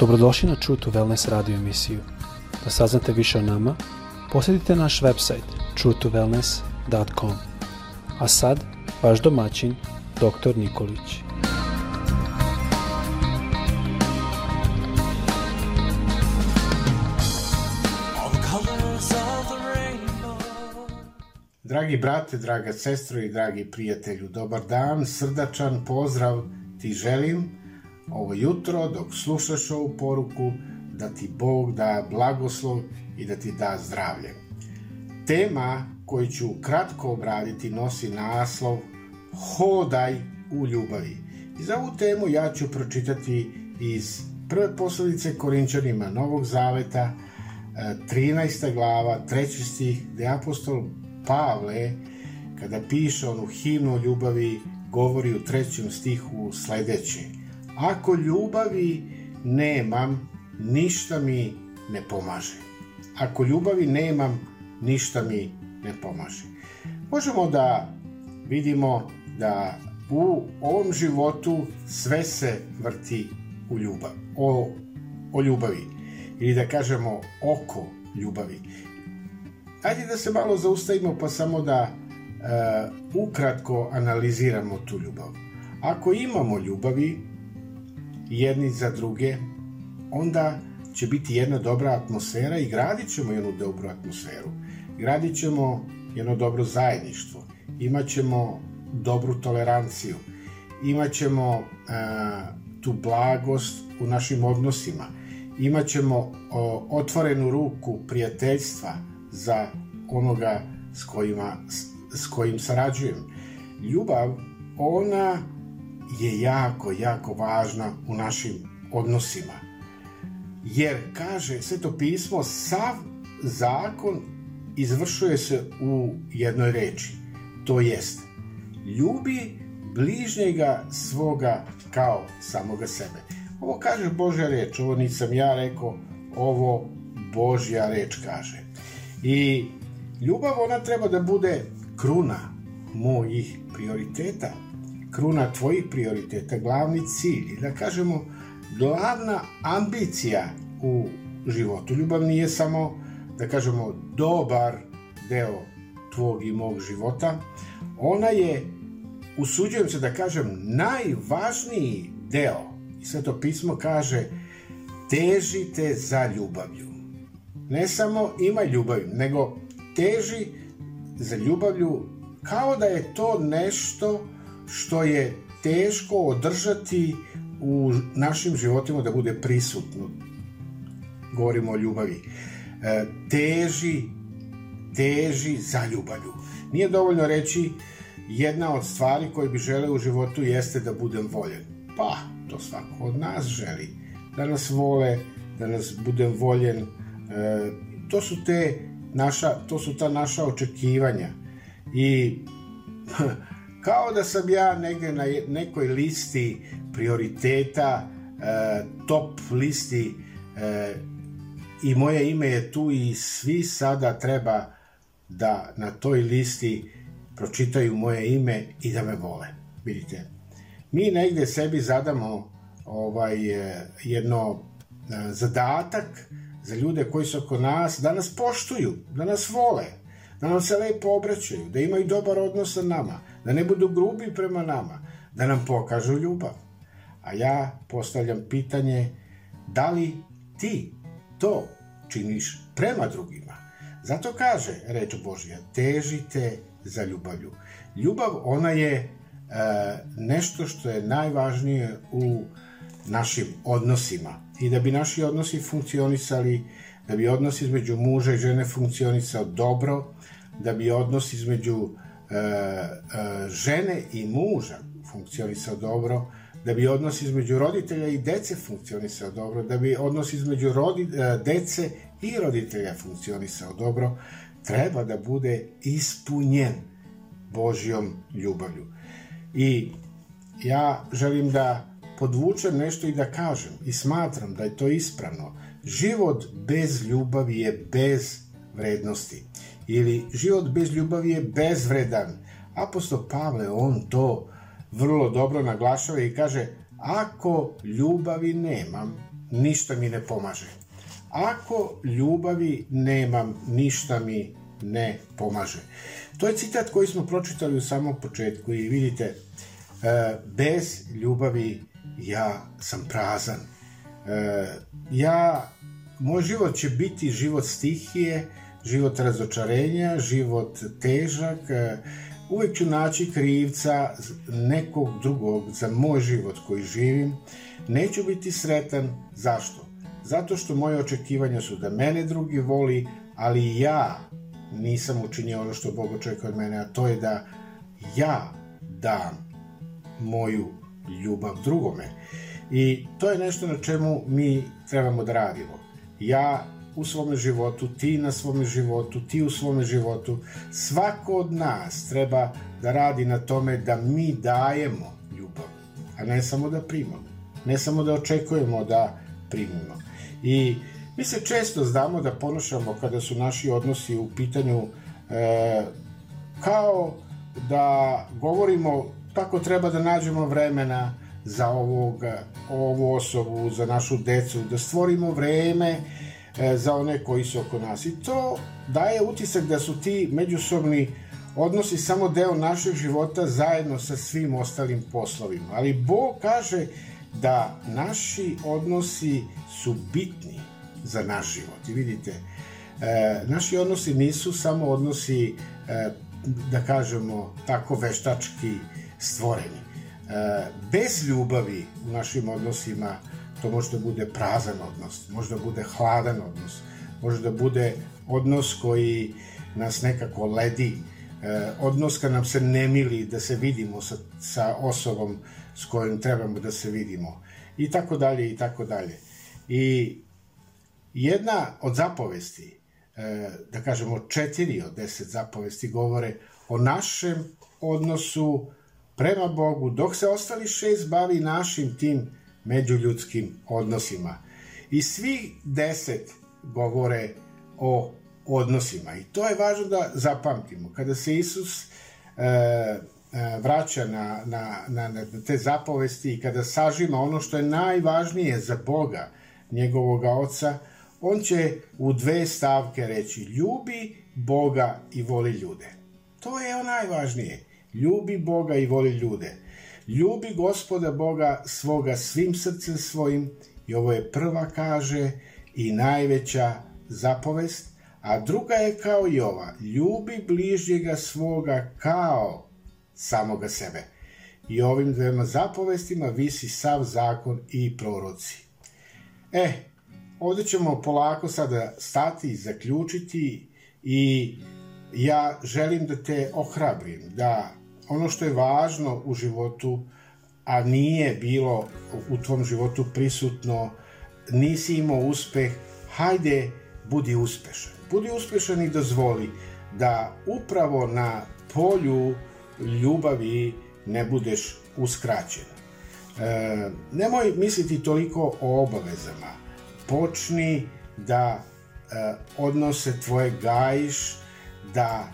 Dobrodošli na True to Wellness radio emisiju. Da saznate više o nama, posjetite naš website truetowellness.com. A sad, vaš domaćin, dr. Nikolić. Dragi brate, draga sestro i dragi prijatelju, dobar dan, srdačan pozdrav ti želim ovo jutro dok slušaš ovu poruku da ti Bog da blagoslov i da ti da zdravlje. Tema koju ću kratko obraditi nosi naslov Hodaj u ljubavi. I za ovu temu ja ću pročitati iz prve posledice Korinčanima Novog Zaveta, 13. glava, 3. stih, gde apostol Pavle, kada piše onu himnu ljubavi, govori u trećem stihu sledeće. Ako ljubavi nemam, ništa mi ne pomaže. Ako ljubavi nemam, ništa mi ne pomaže. Možemo da vidimo da u ovom životu sve se vrti u ljubav, o, o ljubavi ili da kažemo oko ljubavi. Ajde da se malo zaustavimo pa samo da e, ukratko analiziramo tu ljubav. Ako imamo ljubavi jedni za druge, onda će biti jedna dobra atmosfera i gradit ćemo jednu dobru atmosferu. Gradit ćemo jedno dobro zajedništvo, imat ćemo dobru toleranciju, imat ćemo e, tu blagost u našim odnosima, imat ćemo o, otvorenu ruku prijateljstva, za onoga s, kojima, s kojim sarađujem. Ljubav, ona je jako, jako važna u našim odnosima. Jer, kaže Sveto pismo, sav zakon izvršuje se u jednoj reči. To jest, ljubi bližnjega svoga kao samoga sebe. Ovo kaže Božja reč, ovo nisam ja rekao, ovo Božja reč kaže. I ljubav ona treba da bude kruna mojih prioriteta, kruna tvojih prioriteta, glavni cilj i da kažemo glavna ambicija u životu. Ljubav nije samo, da kažemo, dobar deo tvog i mog života. Ona je, usuđujem se da kažem, najvažniji deo. I sve to pismo kaže, težite za ljubavlju ne samo ima ljubav, nego teži za ljubavlju kao da je to nešto što je teško održati u našim životima da bude prisutno. Govorimo o ljubavi. E, teži, teži za ljubavlju. Nije dovoljno reći jedna od stvari koje bi žele u životu jeste da budem voljen. Pa, to svako od nas želi. Da nas vole, da nas budem voljen, E, to su te naša, to su ta naša očekivanja i kao da sam ja negde na nekoj listi prioriteta, e, top listi e, i moje ime je tu i svi sada treba da na toj listi pročitaju moje ime i da me vole. Vidite, mi negde sebi zadamo ovaj jedno zadatak za ljude koji su oko nas, da nas poštuju, da nas vole, da nam se lepo obraćaju, da imaju dobar odnos sa nama, da ne budu grubi prema nama, da nam pokažu ljubav. A ja postavljam pitanje, da li ti to činiš prema drugima? Zato kaže reč Božja, težite za ljubavlju. Ljubav, ona je e, nešto što je najvažnije u našim odnosima i da bi naši odnosi funkcionisali, da bi odnos između muža i žene funkcionisao dobro, da bi odnos između e, e, žene i muža funkcionisao dobro, da bi odnos između roditelja i dece funkcionisao dobro, da bi odnos između rodi, e, dece i roditelja funkcionisao dobro, treba da bude ispunjen Božjom ljubavlju. I ja želim da podvučem nešto i da kažem i smatram da je to ispravno. Život bez ljubavi je bez vrednosti. Ili život bez ljubavi je bezvredan. Apostol Pavle, on to vrlo dobro naglašava i kaže ako ljubavi nemam, ništa mi ne pomaže. Ako ljubavi nemam, ništa mi ne pomaže. To je citat koji smo pročitali u samom početku i vidite, e, bez ljubavi ja sam prazan. E, ja, moj život će biti život stihije, život razočarenja, život težak, e, uvek ću naći krivca nekog drugog za moj život koji živim. Neću biti sretan. Zašto? Zato što moje očekivanja su da mene drugi voli, ali ja nisam učinio ono što Bog očekuje od mene, a to je da ja dam moju ljubav drugome. I to je nešto na čemu mi trebamo da radimo. Ja u svome životu, ti na svome životu, ti u svome životu. Svako od nas treba da radi na tome da mi dajemo ljubav, a ne samo da primamo. Ne samo da očekujemo da primimo. I mi se često znamo da ponašamo kada su naši odnosi u pitanju e, kao da govorimo tako treba da nađemo vremena za ovog, ovu osobu, za našu decu, da stvorimo vreme e, za one koji su oko nas. I to daje utisak da su ti međusobni odnosi samo deo našeg života zajedno sa svim ostalim poslovima. Ali Bog kaže da naši odnosi su bitni za naš život. I vidite, e, naši odnosi nisu samo odnosi, e, da kažemo, tako veštački stvoreni. E, bez ljubavi u našim odnosima to može da bude prazan odnos, može da bude hladan odnos, može da bude odnos koji nas nekako ledi, e, odnos kad nam se ne mili da se vidimo sa, sa osobom s kojom trebamo da se vidimo i tako dalje i tako dalje. I jedna od zapovesti, e, da kažemo četiri od deset zapovesti govore o našem odnosu prema Bogu, dok se ostali šest bavi našim tim međuljudskim odnosima. I svi deset govore o odnosima. I to je važno da zapamtimo. Kada se Isus e, e, vraća na, na, na, na te zapovesti i kada sažima ono što je najvažnije za Boga, njegovog oca, on će u dve stavke reći ljubi Boga i voli ljude. To je ono najvažnije. Ljubi Boga i voli ljude. Ljubi gospoda Boga svoga svim srcem svojim i ovo je prva kaže i najveća zapovest, a druga je kao i ova, ljubi bližnjega svoga kao samoga sebe. I ovim dvema zapovestima visi sav zakon i proroci. E, ovde ćemo polako sada stati i zaključiti i ja želim da te ohrabrim, da ono što je važno u životu, a nije bilo u tvom životu prisutno, nisi imao uspeh, hajde, budi uspešan. Budi uspešan i dozvoli da upravo na polju ljubavi ne budeš uskraćen. E, nemoj misliti toliko o obavezama. Počni da e, odnose tvoje gajiš, da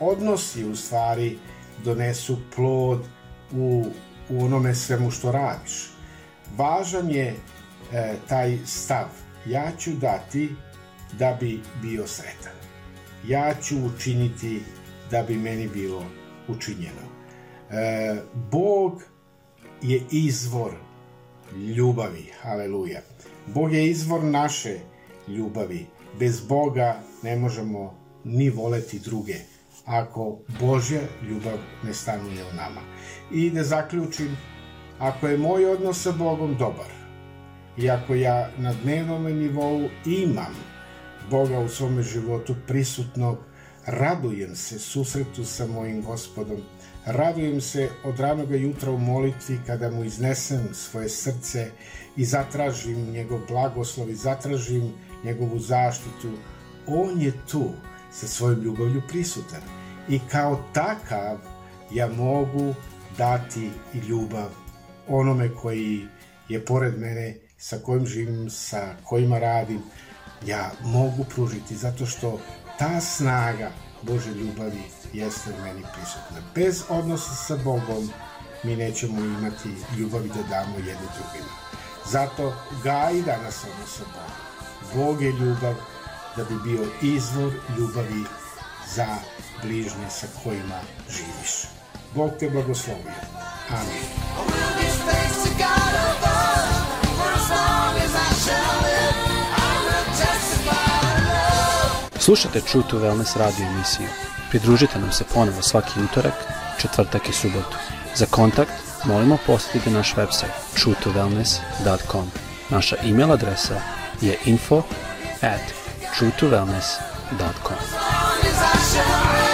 odnosi u stvari donesu plod u, u onome svemu što radiš. Važan je e, taj stav. Ja ću dati da bi bio sretan. Ja ću učiniti da bi meni bilo učinjeno. E, Bog je izvor ljubavi. Haleluja. Bog je izvor naše ljubavi. Bez Boga ne možemo ni voleti druge ako Božja ljubav ne stanuje u nama. I da zaključim, ako je moj odnos sa Bogom dobar, i ako ja na dnevnom nivou imam Boga u svome životu prisutnog, radujem se susretu sa mojim gospodom, radujem se od ranoga jutra u molitvi kada mu iznesem svoje srce i zatražim njegov blagoslov i zatražim njegovu zaštitu. On je tu sa svojom ljubavlju prisutan i kao takav ja mogu dati i ljubav onome koji je pored mene, sa kojim živim, sa kojima radim, ja mogu pružiti zato što ta snaga Bože ljubavi jeste u meni prisutna. Bez odnosa sa Bogom mi nećemo imati ljubavi da damo jedni drugima. Zato gaji danas odnos sa Bogom. Bog je ljubav da bi bio izvor ljubavi za bližnje sa kojima živiš. Bog te blagoslovio. Amin. Slušajte True to Wellness radio emisiju. Pridružite nam se ponovo svaki utorak, četvrtak i subotu. Za kontakt molimo posjetite naš website truetowellness.com. Naša e-mail adresa je info at truetowellness.com.